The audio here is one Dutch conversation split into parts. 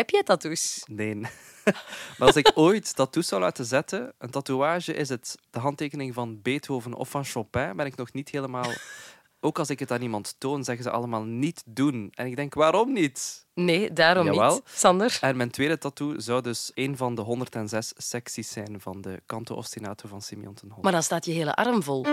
Heb jij tattoos? Nee. maar als ik ooit tattoos zou laten zetten, een tatoeage is het de handtekening van Beethoven of van Chopin, ben ik nog niet helemaal... Ook als ik het aan iemand toon, zeggen ze allemaal niet doen. En ik denk, waarom niet? Nee, daarom Jawel. niet. Sander? En mijn tweede tattoo zou dus een van de 106 secties zijn van de Canto Ostinato van Simeon ten Hol. Maar dan staat je hele arm vol.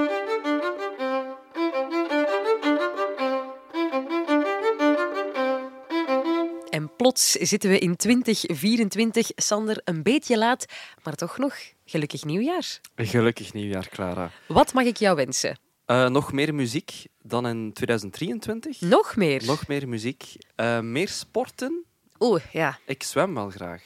plots zitten we in 2024. Sander, een beetje laat, maar toch nog gelukkig nieuwjaar. Gelukkig nieuwjaar, Clara. Wat mag ik jou wensen? Eh, nog meer muziek dan in 2023. Nog meer? Nog meer muziek. Eh, meer sporten. Oeh, ja. Ik zwem wel graag.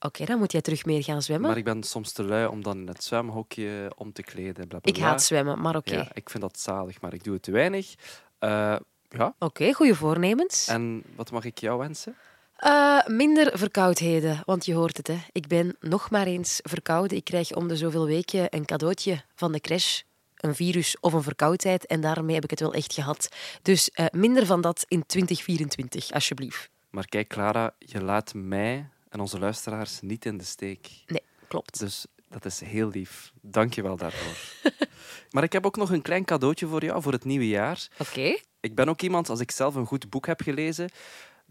Oké, dan moet jij terug meer gaan zwemmen. Maar ik ben soms te lui om dan in het zwemhokje om te kleden. Bla, bla, Ik haat zwemmen, maar oké. Ja, ik vind dat zalig, maar ik doe het te weinig. Eh, ja. Oké, goede voornemens. En wat mag ik jou wensen? Eh, minder verkoudheden, want je hoort het, hè. ik ben nog maar eens verkouden. Ik krijg om de zoveel weken een cadeautje van de crash. Een virus of een verkoudheid. En daarmee heb ik het wel echt gehad. Dus eh, minder van dat in 2024, alsjeblieft. Maar kijk, Clara, je laat mij en onze luisteraars niet in de steek. Nee, klopt. Dus dat is heel lief. Dank je wel daarvoor. maar ik heb ook nog een klein cadeautje voor jou voor het nieuwe jaar. Oké. Ik ben ook iemand, als ik zelf een goed boek heb gelezen,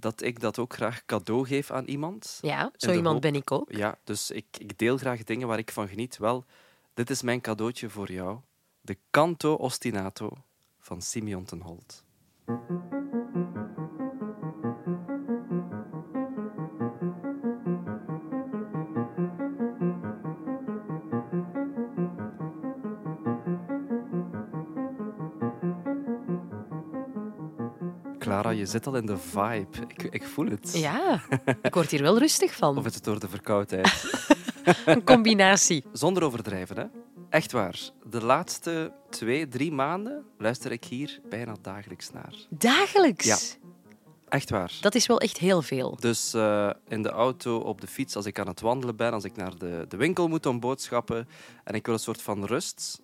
dat ik dat ook graag cadeau geef aan iemand. Ja, zo iemand hoop- ben ik ook. Ja, dus ik, ik deel graag dingen waar ik van geniet. Wel, dit is mijn cadeautje voor jou. De Canto Ostinato van Simeon ten Holt. Clara, je zit al in de vibe. Ik, ik voel het. Ja, ik word hier wel rustig van. Of is het door de verkoudheid? Een combinatie. Zonder overdrijven, hè? Echt waar. De laatste twee, drie maanden luister ik hier bijna dagelijks naar. Dagelijks. Ja. Echt waar. Dat is wel echt heel veel. Dus eh, in de auto, op de fiets, als ik aan het wandelen ben, als ik naar de, de winkel moet om boodschappen en ik wil een soort van rust.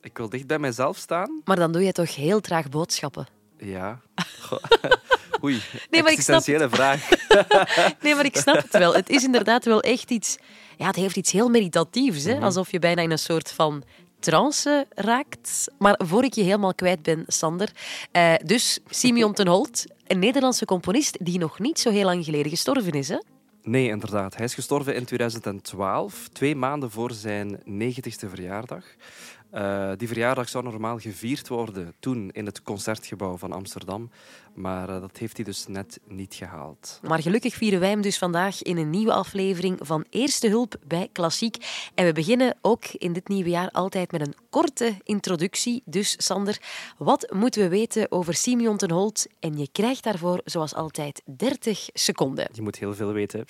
Ik wil dicht bij mezelf staan. Maar dan doe je toch heel traag boodschappen. Ja. Oei, Nee, maar ik snap- existentiële vraag. Nee, maar ik snap het wel. Het is inderdaad wel echt iets... Ja, het heeft iets heel meditatiefs. Hè? Alsof je bijna in een soort van trance raakt. Maar voor ik je helemaal kwijt ben, Sander. eh, dus Simeon ten Holt, een Nederlandse componist die nog niet zo heel lang geleden gestorven is. Hè? Nee, inderdaad. Hij is gestorven in 2012, twee maanden voor zijn 90ste verjaardag. Eh, die verjaardag zou normaal gevierd worden toen in het Concertgebouw van Amsterdam. Maar eh, dat heeft hij dus net niet gehaald. Maar gelukkig vieren wij hem dus vandaag in een nieuwe aflevering van Eerste Hulp bij Klassiek. En we beginnen ook in dit nieuwe jaar altijd met een korte introductie. Dus Sander, wat moeten we weten over Simeon ten Holt? En je krijgt daarvoor, zoals altijd, 30 seconden. Je moet heel veel weten.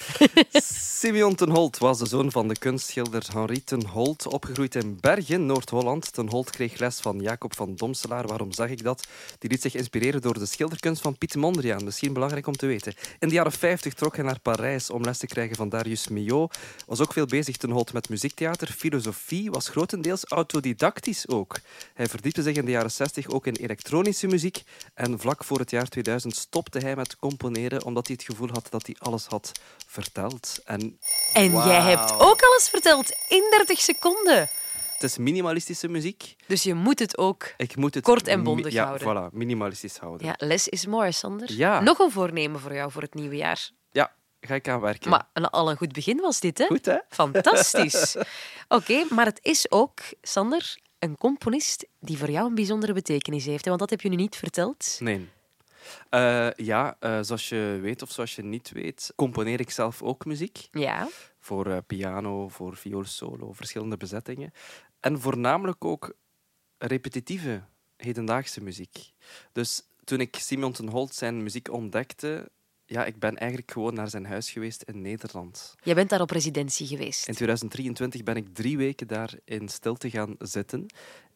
Simeon ten Holt was de zoon van de kunstschilder Henri ten Holt, opgegroeid in Bergen, Noord-Holland. Ten Holt kreeg les van Jacob van Domselaar. Waarom zeg ik dat? Die liet zich inspireren door de schilderkunst van Piet Mondriaan. Misschien belangrijk om te weten. In de jaren 50 trok hij naar Parijs om les te krijgen van Darius Milhaud. Was ook veel bezig ten Holt met muziektheater. Filosofie was grotendeels autodidactisch ook. Hij verdiepte zich in de jaren 60 ook in elektronische muziek. En vlak voor het jaar 2000 stopte hij met componeren omdat hij het gevoel had dat hij alles had verteld. En En jij hebt ook alles verteld in 30 seconden. Het is minimalistische muziek. Dus je moet het ook. Ik moet het Kort en bondig ja, houden. Voilà, minimalistisch houden. Ja, less is more, Sander. Ja. Nog een voornemen voor jou voor het nieuwe jaar. Ja, ga ik aan werken. Maar een- al een goed begin was dit, hè? Goed, hè? Fantastisch. Oké, maar het is ook, Sander, een componist die voor jou een bijzondere betekenis heeft. hè? Want dat heb je nu niet verteld. Nee. Eh, ja, eh, zoals je weet of zoals je niet weet, componeer ik zelf ook muziek. Ja. Voor eh, piano, voor vioolsolo, verschillende bezettingen. En voornamelijk ook repetitieve, hedendaagse muziek. Dus toen ik Simon ten Holt zijn muziek ontdekte, ja, ik ben eigenlijk gewoon naar zijn huis geweest in Nederland. Jij bent daar op residentie geweest. In 2023 ben ik drie weken daar in stilte gaan zitten.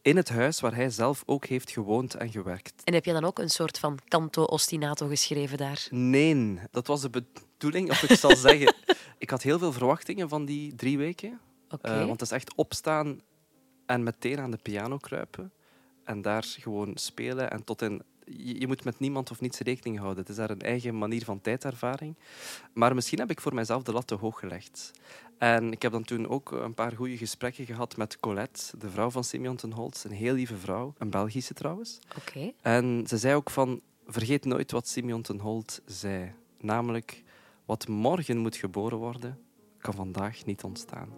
In het huis waar hij zelf ook heeft gewoond en gewerkt. En heb je dan ook een soort van canto ostinato geschreven daar? Nee, dat was de bedoeling, of ik zal zeggen. Ik had heel veel verwachtingen van die drie weken. Eh, want het is echt opstaan en meteen aan de piano kruipen. En daar gewoon spelen en tot in je, moet met niemand of niets rekening houden. Het is daar een eigen manier van tijdervaring. Maar misschien heb ik voor mijzelf de lat te hoog gelegd. En ik heb dan toen ook een paar goede gesprekken gehad met Colette, de vrouw van Simeon ten Holtz. Een heel lieve vrouw, een Belgische trouwens. Oké. En ze zei ook van, vergeet nooit wat Simeon ten Holt zei. Namelijk, wat morgen moet geboren worden, kan vandaag niet ontstaan.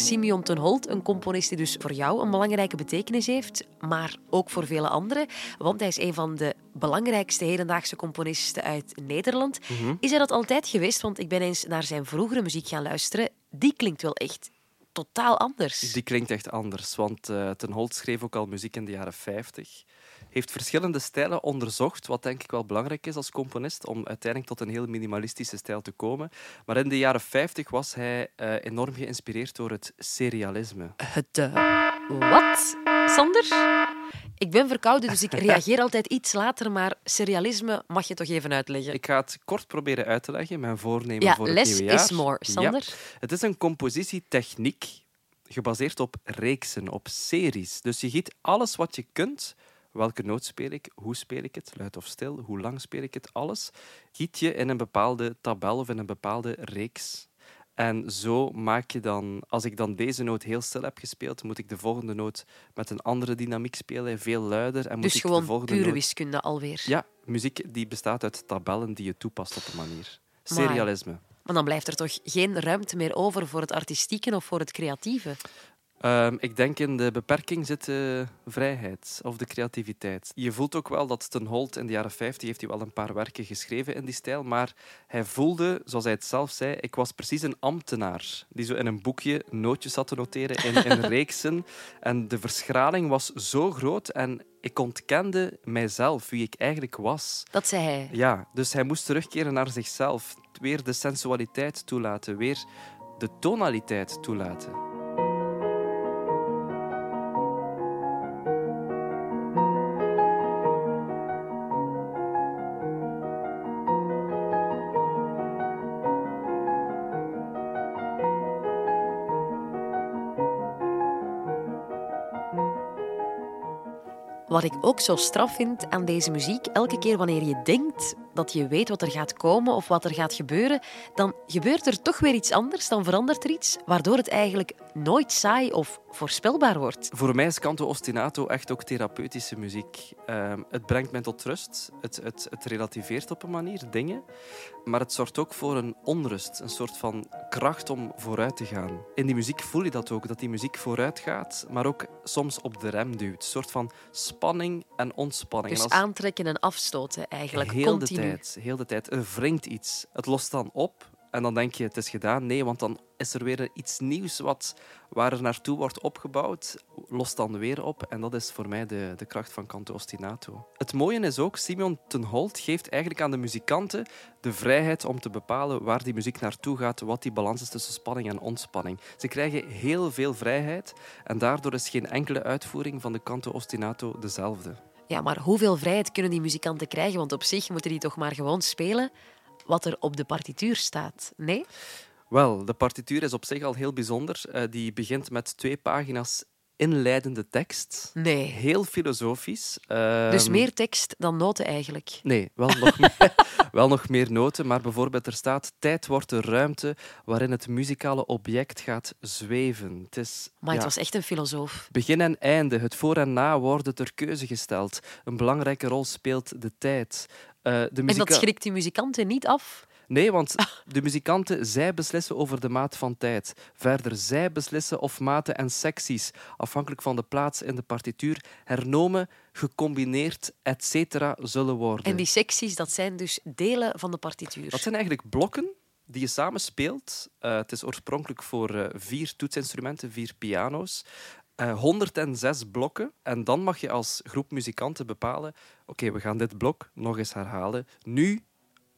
Simeon ten Holt, een componist die dus voor jou een belangrijke betekenis heeft, maar ook voor vele anderen, want hij is een van de belangrijkste hedendaagse componisten uit Nederland. Is hij dat altijd geweest? Want ik ben eens naar zijn vroegere muziek gaan luisteren. Die klinkt wel echt totaal anders. Die klinkt echt anders, want eh, Ten Holt schreef ook al muziek in de jaren 50. Heeft verschillende stijlen onderzocht, wat denk ik wel belangrijk is als componist, om uiteindelijk tot een heel minimalistische stijl te komen. Maar in de jaren 50 was hij eh, enorm geïnspireerd door het serialisme. Het eh, wat, Sander? Ik ben verkouden, dus ik reageer altijd iets later, maar serialisme mag je toch even uitleggen? Ik ga het kort proberen uit te leggen, mijn voornemen ja, voor het less nieuwe jaar. is more. Sander? Ja. Het is een compositietechniek gebaseerd op reeksen, op series. Dus je giet alles wat je kunt, welke noot speel ik, hoe speel ik het, luid of stil, hoe lang speel ik het, alles, giet je in een bepaalde tabel of in een bepaalde reeks. En zo maak je dan, als ik dan deze noot heel stil heb gespeeld, moet ik de volgende noot met een andere dynamiek spelen, veel luider. En moet Dus ik de gewoon volgende pure noot... wiskunde alweer. Ja, muziek die bestaat uit tabellen die je toepast op een manier. Serialisme. Maar dan blijft er toch geen ruimte meer over voor het artistieke of voor het creatieve. Ehm, ik denk in de beperking zit de vrijheid of de creativiteit. Je voelt ook wel dat Ten Holt in de jaren 50 heeft hij wel een paar werken geschreven in die stijl, maar hij voelde, zoals hij het zelf zei, ik was precies een ambtenaar die zo in een boekje nootjes zat te noteren in, in reeksen. En de verschraling was zo groot en ik ontkende mijzelf, wie ik eigenlijk was. Dat zei hij. Ja, dus hij moest terugkeren naar zichzelf. Weer de sensualiteit toelaten, weer de tonaliteit toelaten. Wat ik ook zo straf vind aan deze muziek, elke keer wanneer je denkt dat je weet wat er gaat komen of wat er gaat gebeuren, dan gebeurt er toch weer iets anders, dan verandert er iets, waardoor het eigenlijk nooit saai of voorspelbaar wordt. Voor mij is canto ostinato echt ook therapeutische muziek. Ehm, het brengt mij tot rust, het, het, het relativeert op een manier dingen, maar het zorgt ook voor een onrust, een soort van kracht om vooruit te gaan. In die muziek voel je dat ook, dat die muziek vooruit gaat, maar ook soms op de rem duwt. Een soort van spanning en ontspanning. Dus En als- aantrekken en afstoten eigenlijk, heel continu. de tijd, heel de tijd. Er wringt iets. Het lost dan op en dan denk je het is gedaan. Nee, want dan is er weer iets nieuws wat, waar er naartoe wordt opgebouwd. Lost dan weer op en dat is voor mij de, de kracht van canto ostinato. Het mooie is ook, Simeon ten Holt geeft eigenlijk aan de muzikanten de vrijheid om te bepalen waar die muziek naartoe gaat, wat die balans is tussen spanning en ontspanning. Ze krijgen heel veel vrijheid en daardoor is geen enkele uitvoering van de canto ostinato dezelfde. Ja, maar hoeveel vrijheid kunnen die muzikanten krijgen? Want op zich moeten die toch maar gewoon spelen wat er op de partituur staat. Nee? Wel, de partituur is op zich al heel bijzonder. Eh, die begint met twee pagina's inleidende tekst. Nee. Heel filosofisch. Dus Ehm, meer tekst dan noten eigenlijk. Nee, wel nog, meer, wel nog meer noten. Maar bijvoorbeeld er staat... Tijd wordt de ruimte waarin het muzikale object gaat zweven. Het is... Maar het ja, was echt een filosoof. Begin en einde, het voor en na worden ter keuze gesteld. Een belangrijke rol speelt de tijd. Eh, de En dat schrikt die muzikanten niet af. Nee, want de muzikanten, zij beslissen over de maat van tijd. Verder, zij beslissen of maten en secties, afhankelijk van de plaats in de partituur, hernomen, gecombineerd, etc. zullen worden. En die secties, dat zijn dus delen van de partituur. Dat zijn eigenlijk blokken die je samen speelt. Eh, het is oorspronkelijk voor eh, vier toetsinstrumenten, vier piano's. Eh 106 blokken. En dan mag je als groep muzikanten bepalen... Oké, we gaan dit blok nog eens herhalen. Nu,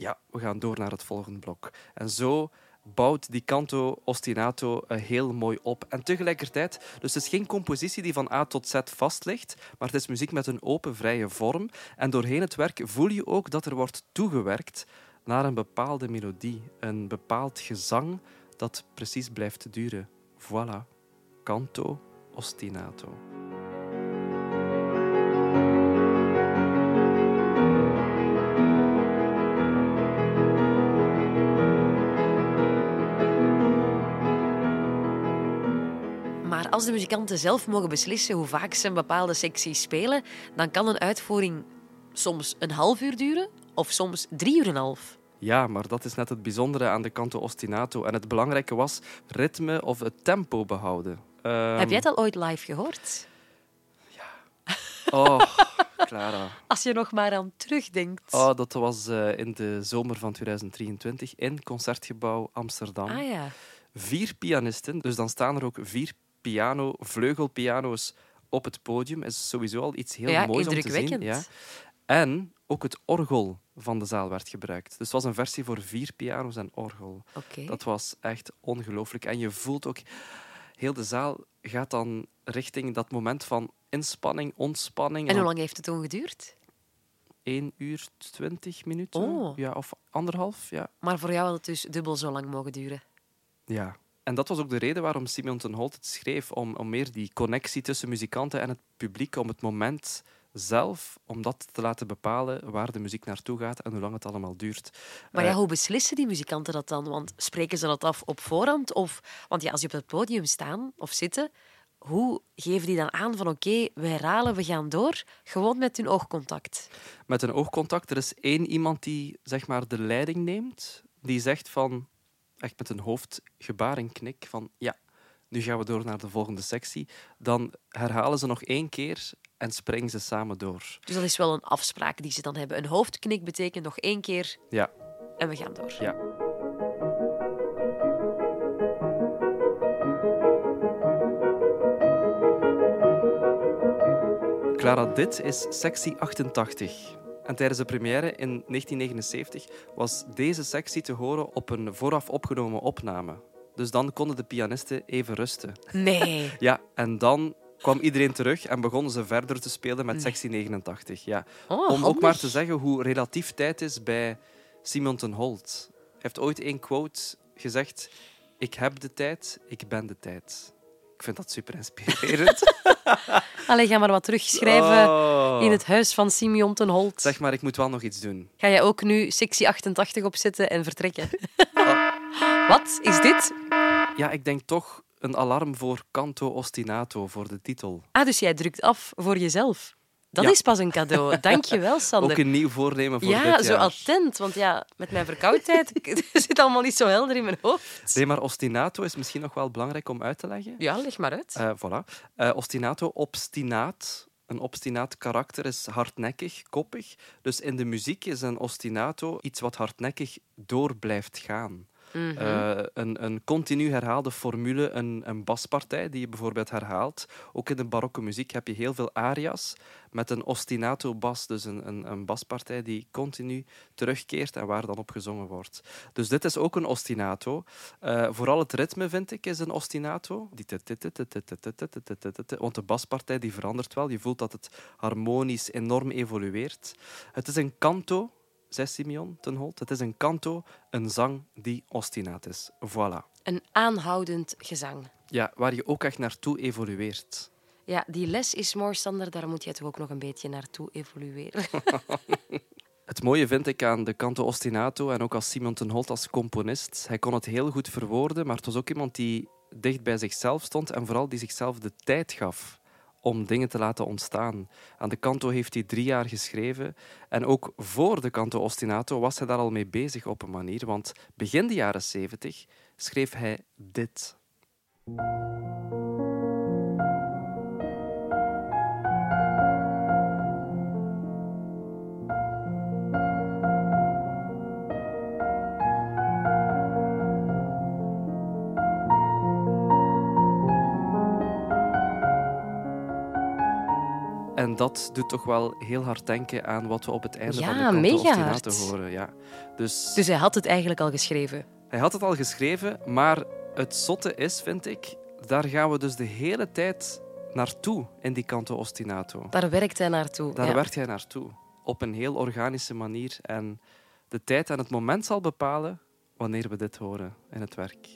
ja, we gaan door naar het volgende blok. En zo bouwt die canto ostinato heel mooi op. En tegelijkertijd, dus het is geen compositie die van A tot Z vast ligt, maar het is muziek met een open, vrije vorm. En doorheen het werk voel je ook dat er wordt toegewerkt naar een bepaalde melodie, een bepaald gezang dat precies blijft duren. Voilà, canto ostinato. Als de muzikanten zelf mogen beslissen hoe vaak ze een bepaalde sectie spelen, dan kan een uitvoering soms een half uur duren of soms drie uur en een half. Ja, maar dat is net het bijzondere aan de canto ostinato. En het belangrijke was ritme of het tempo behouden. Ehm, Heb jij het al ooit live gehoord? Oh, Clara. Als je nog maar aan terugdenkt. Oh, dat was eh, in de zomer van 2023 in Concertgebouw Amsterdam. Ah ja. Vier pianisten, dus dan staan er ook vier piano, vleugelpiano's op het podium. is sowieso al iets heel ja, moois om te zien. Ja. En ook het orgel van de zaal werd gebruikt. Dus het was een versie voor vier piano's en orgel. Dat was echt ongelooflijk. En je voelt ook, heel de zaal gaat dan richting dat moment van inspanning, ontspanning. En hoe lang heeft het toen geduurd? 1 uur 20 minuten. Oh. Ja, of anderhalf. Ja. Maar voor jou had het dus dubbel zo lang mogen duren. ja. En dat was ook de reden waarom Simeon ten Holt het schreef. Om, om meer die connectie tussen muzikanten en het publiek. Om het moment zelf, om dat te laten bepalen waar de muziek naartoe gaat en hoe lang het allemaal duurt. Maar Eh, ja, hoe beslissen die muzikanten dat dan? Want spreken ze dat af op voorhand? Of, want ja, als je op het podium staan of zitten, hoe geven die dan aan van oké, we herhalen, we gaan door? Gewoon met hun oogcontact. met een oogcontact. Er is één iemand die zeg maar, de leiding neemt. Die zegt van, echt met een hoofdgebaar en knik van ja, nu gaan we door naar de volgende sectie. Dan herhalen ze nog één keer en springen ze samen door. Dus dat is wel een afspraak die ze dan hebben. Een hoofdknik betekent nog één keer Ja, en we gaan door. ja. Clara, dit is sectie 88. En tijdens de première in 1979 was deze sectie te horen op een vooraf opgenomen opname. Dus dan konden de pianisten even rusten. Nee. Ja, en dan kwam iedereen terug en begonnen ze verder te spelen met sectie 89. Ja. Oh, Om ook maar te zeggen hoe relatief tijd is bij Simon ten Holt. Hij heeft ooit één quote gezegd: Ik heb de tijd, ik ben de tijd. Ik vind dat super inspirerend. Allee, ga maar wat terugschrijven Oh. in het huis van Simeon ten Holt. Zeg maar, ik moet wel nog iets doen. Ga jij ook nu sectie 88 opzetten en vertrekken? Wat is dit? Ja, ik denk toch een alarm voor Canto Ostinato, voor de titel. Ah, dus jij drukt af voor jezelf. Dat Ja. is pas een cadeau. Dank je wel, Sander. Ook een nieuw voornemen voor ja, dit zo jaar. attent. Want ja, met mijn verkoudheid zit allemaal niet zo helder in mijn hoofd. Nee, maar ostinato is misschien nog wel belangrijk om uit te leggen. Ja, leg maar uit. Eh, voilà. Eh, ostinato, obstinaat. Een obstinaat karakter is hardnekkig, koppig. Dus in de muziek is een ostinato iets wat hardnekkig door blijft gaan. Een, een continu herhaalde formule, een, een baspartij die je bijvoorbeeld herhaalt. Ook in de barokke muziek heb je heel veel aria's met een ostinato bas, dus een, een, een baspartij die continu terugkeert en waar dan op gezongen wordt. Dus dit is ook een ostinato. Uh, vooral het ritme, vind ik, is een ostinato. Die want de baspartij die verandert wel. Je voelt dat het harmonisch enorm evolueert. Het is een canto, zei Simeon ten Holt. Het is een canto, een zang die ostinaat is. Voilà. Een aanhoudend gezang. Ja, waar je ook echt naartoe evolueert. Ja, die les is mooi, Sander. Daar moet jij toch ook nog een beetje naartoe evolueren. Het mooie vind ik aan de canto ostinato en ook als Simon ten Holt als componist. Hij kon het heel goed verwoorden, maar het was ook iemand die dicht bij zichzelf stond en vooral die zichzelf de tijd gaf om dingen te laten ontstaan. Aan de canto heeft hij drie jaar geschreven en ook voor de canto ostinato was hij daar al mee bezig op een manier, want begin de jaren zeventig schreef hij dit. En dat doet toch wel heel hard denken aan wat we op het einde Ja, van de canto horen. Ja. Dus, Dus hij had het eigenlijk al geschreven. Hij had het al geschreven, maar het zotte is, vind ik, daar gaan we dus de hele tijd naartoe in die canto ostinato. Daar werkt hij naartoe. Daar ja. werkt hij naartoe. Op een heel organische manier. En de tijd en het moment zal bepalen wanneer we dit horen in het werk.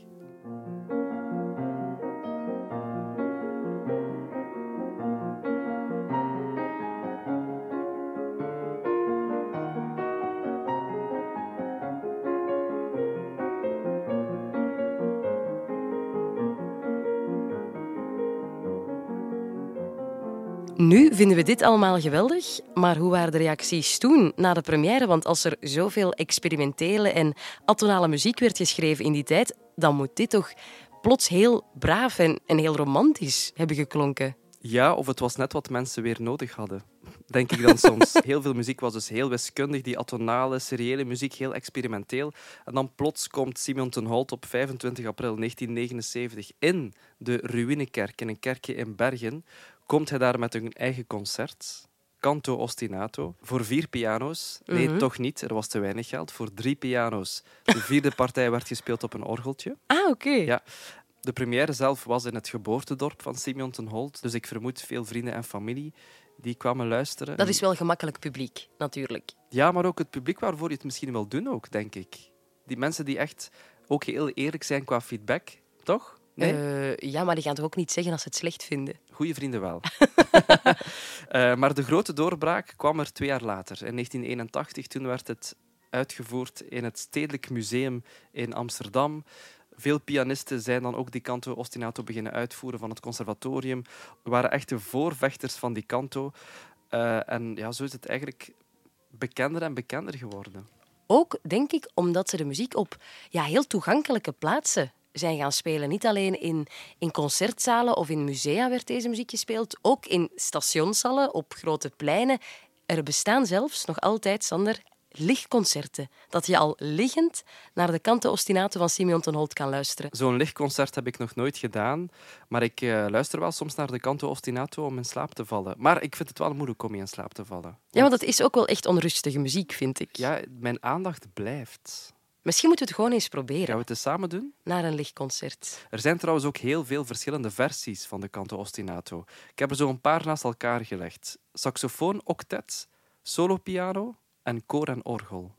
Nu vinden we dit allemaal geweldig, maar hoe waren de reacties toen na de première? Want als er zoveel experimentele en atonale muziek werd geschreven in die tijd, dan moet dit toch plots heel braaf en, en heel romantisch hebben geklonken. Ja, of het was net wat mensen weer nodig hadden. Denk ik dan soms. Heel veel muziek was dus heel wiskundig, die atonale, seriële muziek heel experimenteel. En dan plots komt Simeon ten Holt op 25 april 1979 in de Ruïnekerk, in een kerkje in Bergen. Komt hij daar met een eigen concert, Canto Ostinato, voor vier piano's. Nee, Mhm. toch niet, er was te weinig geld. Voor drie piano's. De vierde partij werd gespeeld op een orgeltje. Ah, oké. Ja. De première zelf was in het geboortedorp van Simeon ten Holt. Dus ik vermoed veel vrienden en familie die kwamen luisteren. Dat is wel gemakkelijk publiek, natuurlijk. Ja, maar ook het publiek waarvoor je het misschien wil doen ook, denk ik. Die mensen die echt ook heel eerlijk zijn qua feedback, toch? Nee? Eh, ja, maar die gaan toch ook niet zeggen als ze het slecht vinden? Goeie vrienden wel. Eh, maar de grote doorbraak kwam er twee jaar later. In 1981, toen werd het uitgevoerd in het Stedelijk Museum in Amsterdam. Veel pianisten zijn dan ook die canto ostinato beginnen uitvoeren van het conservatorium. We waren echt de voorvechters van die canto. Eh, en ja, zo is het eigenlijk bekender en bekender geworden. Ook, denk ik, omdat ze de muziek op ja, heel toegankelijke plaatsen zijn gaan spelen. Niet alleen in, in concertzalen of in musea werd deze muziek gespeeld, ook in stationshallen, op grote pleinen. Er bestaan zelfs nog altijd, Sander, lichtconcerten. Dat je al liggend naar de canto ostinato van Simeon ten Holt kan luisteren. Zo'n lichtconcert heb ik nog nooit gedaan, maar ik eh, luister wel soms naar de canto ostinato om in slaap te vallen. Maar ik vind het wel moeilijk om in slaap te vallen. Ja, want het is ook wel echt onrustige muziek, vind ik. Ja, mijn aandacht blijft. Misschien moeten we het gewoon eens proberen, Gaan we het eens samen doen? naar een lichtconcert. Er zijn trouwens ook heel veel verschillende versies van de canto ostinato. Ik heb er zo een paar naast elkaar gelegd. Saxofoon, octet, solopiano en koor en orgel.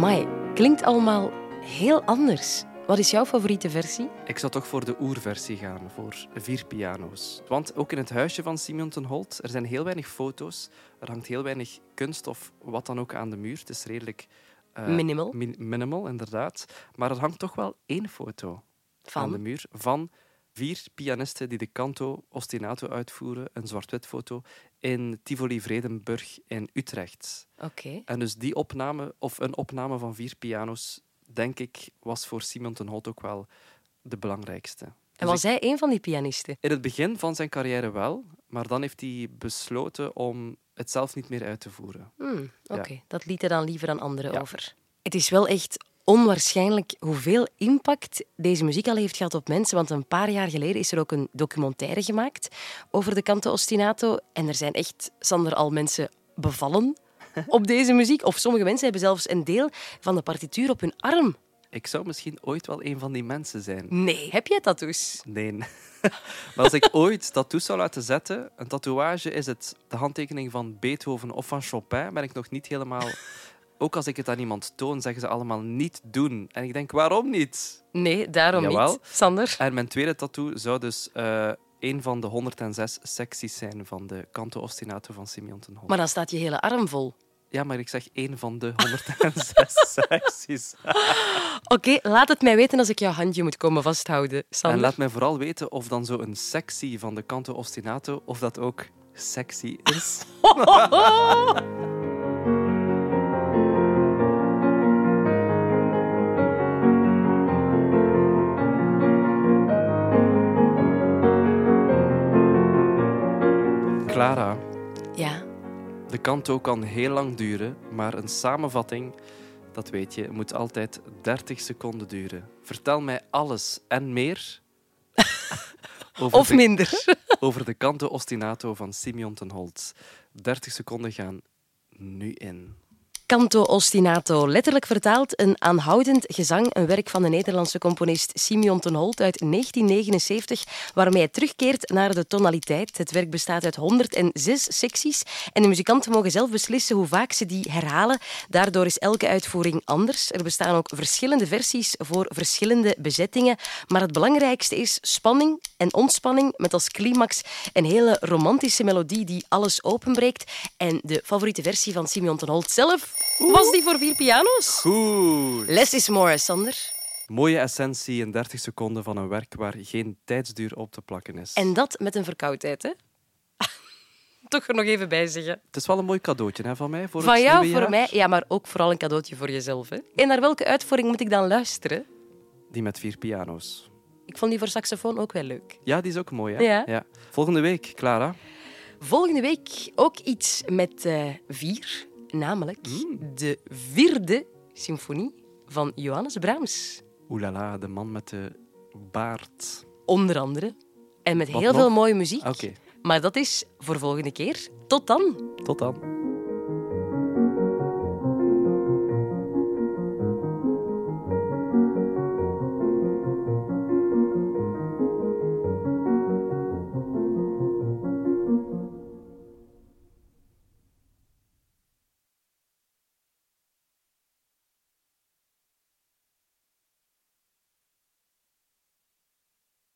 Amai, klinkt allemaal heel anders. Wat is jouw favoriete versie? Ik zou toch voor de oerversie gaan, voor vier piano's. Want ook in het huisje van Simeon ten Holt, er zijn heel weinig foto's. Er hangt heel weinig kunst of wat dan ook aan de muur. Het is redelijk... eh, Minimal. min- minimal, inderdaad. Maar er hangt toch wel één foto aan de Van? muur van vier pianisten die de canto ostinato uitvoeren, een zwart-wit foto, in Tivoli Vredenburg in Utrecht. Oké. En dus die opname, of een opname van vier piano's, denk ik, was voor Simon ten Holt ook wel de belangrijkste. En Dus was hij een van die pianisten? in het begin van zijn carrière wel, maar dan heeft hij besloten om het zelf niet meer uit te voeren. Hmm, Ja. Oké, dat liet hij dan liever aan anderen Ja. over. Het is wel echt onwaarschijnlijk hoeveel impact deze muziek al heeft gehad op mensen. Want een paar jaar geleden is er ook een documentaire gemaakt over de canto ostinato. En er zijn echt, Sander, al mensen bevallen op deze muziek. Of sommige mensen hebben zelfs een deel van de partituur op hun arm. Ik zou misschien ooit wel een van die mensen zijn. Nee, heb jij tattoos? Nee. maar als ik ooit tattoos zou laten zetten, een tatoeage is het de handtekening van Beethoven of van Chopin, ben ik nog niet helemaal... Ook als ik het aan iemand toon, zeggen ze allemaal niet doen. En ik denk, waarom niet? Nee, daarom Jawel. niet. Sander? En mijn tweede tattoo zou dus eh een van de 106 secties zijn van de canto ostinato van Simeon ten. Maar dan staat je hele arm vol. Ja, maar ik zeg één van de 106 secties. Oké, laat het mij weten als ik jouw handje moet komen vasthouden, Sander. En laat mij vooral weten of dan zo een sectie van de canto ostinato, of dat ook sexy is. Clara, Ja, De kanto kan heel lang duren, maar een samenvatting, dat weet je, moet altijd 30 seconden duren. Vertel mij alles en meer over, Of de, minder. over de canto ostinato van Simeon ten Holt. 30 seconden gaan nu in. Canto ostinato, letterlijk vertaald een aanhoudend gezang, een werk van de Nederlandse componist Simeon ten Holt uit 1979, waarmee hij terugkeert naar de tonaliteit. Het werk bestaat uit 106 secties en de muzikanten mogen zelf beslissen hoe vaak ze die herhalen. Daardoor is elke uitvoering anders. Er bestaan ook verschillende versies voor verschillende bezettingen, maar het belangrijkste is spanning en ontspanning met als climax een hele romantische melodie die alles openbreekt. En de favoriete versie van Simeon ten Holt zelf was die voor vier piano's. Goed. Less is more, Sander. Mooie essentie in 30 seconden van een werk waar geen tijdsduur op te plakken is. En dat met een verkoudheid, hè? Toch er nog even bij zeggen. Het is wel een mooi cadeautje hè, van mij voor Van het jou nieuwe voor jaar. mij, ja, maar ook vooral een cadeautje voor jezelf. Hè? En naar welke uitvoering moet ik dan luisteren? Die met vier piano's. Ik vond die voor saxofoon ook wel leuk. Ja, die is ook mooi. Hè? Ja. Volgende week, Clara. Volgende week ook iets met eh, vier, namelijk de vierde symfonie van Johannes Brahms. Oelala, de man met de baard. Onder andere. En met Wat heel nog? veel mooie muziek. Maar dat is voor volgende keer. Tot dan! tot dan.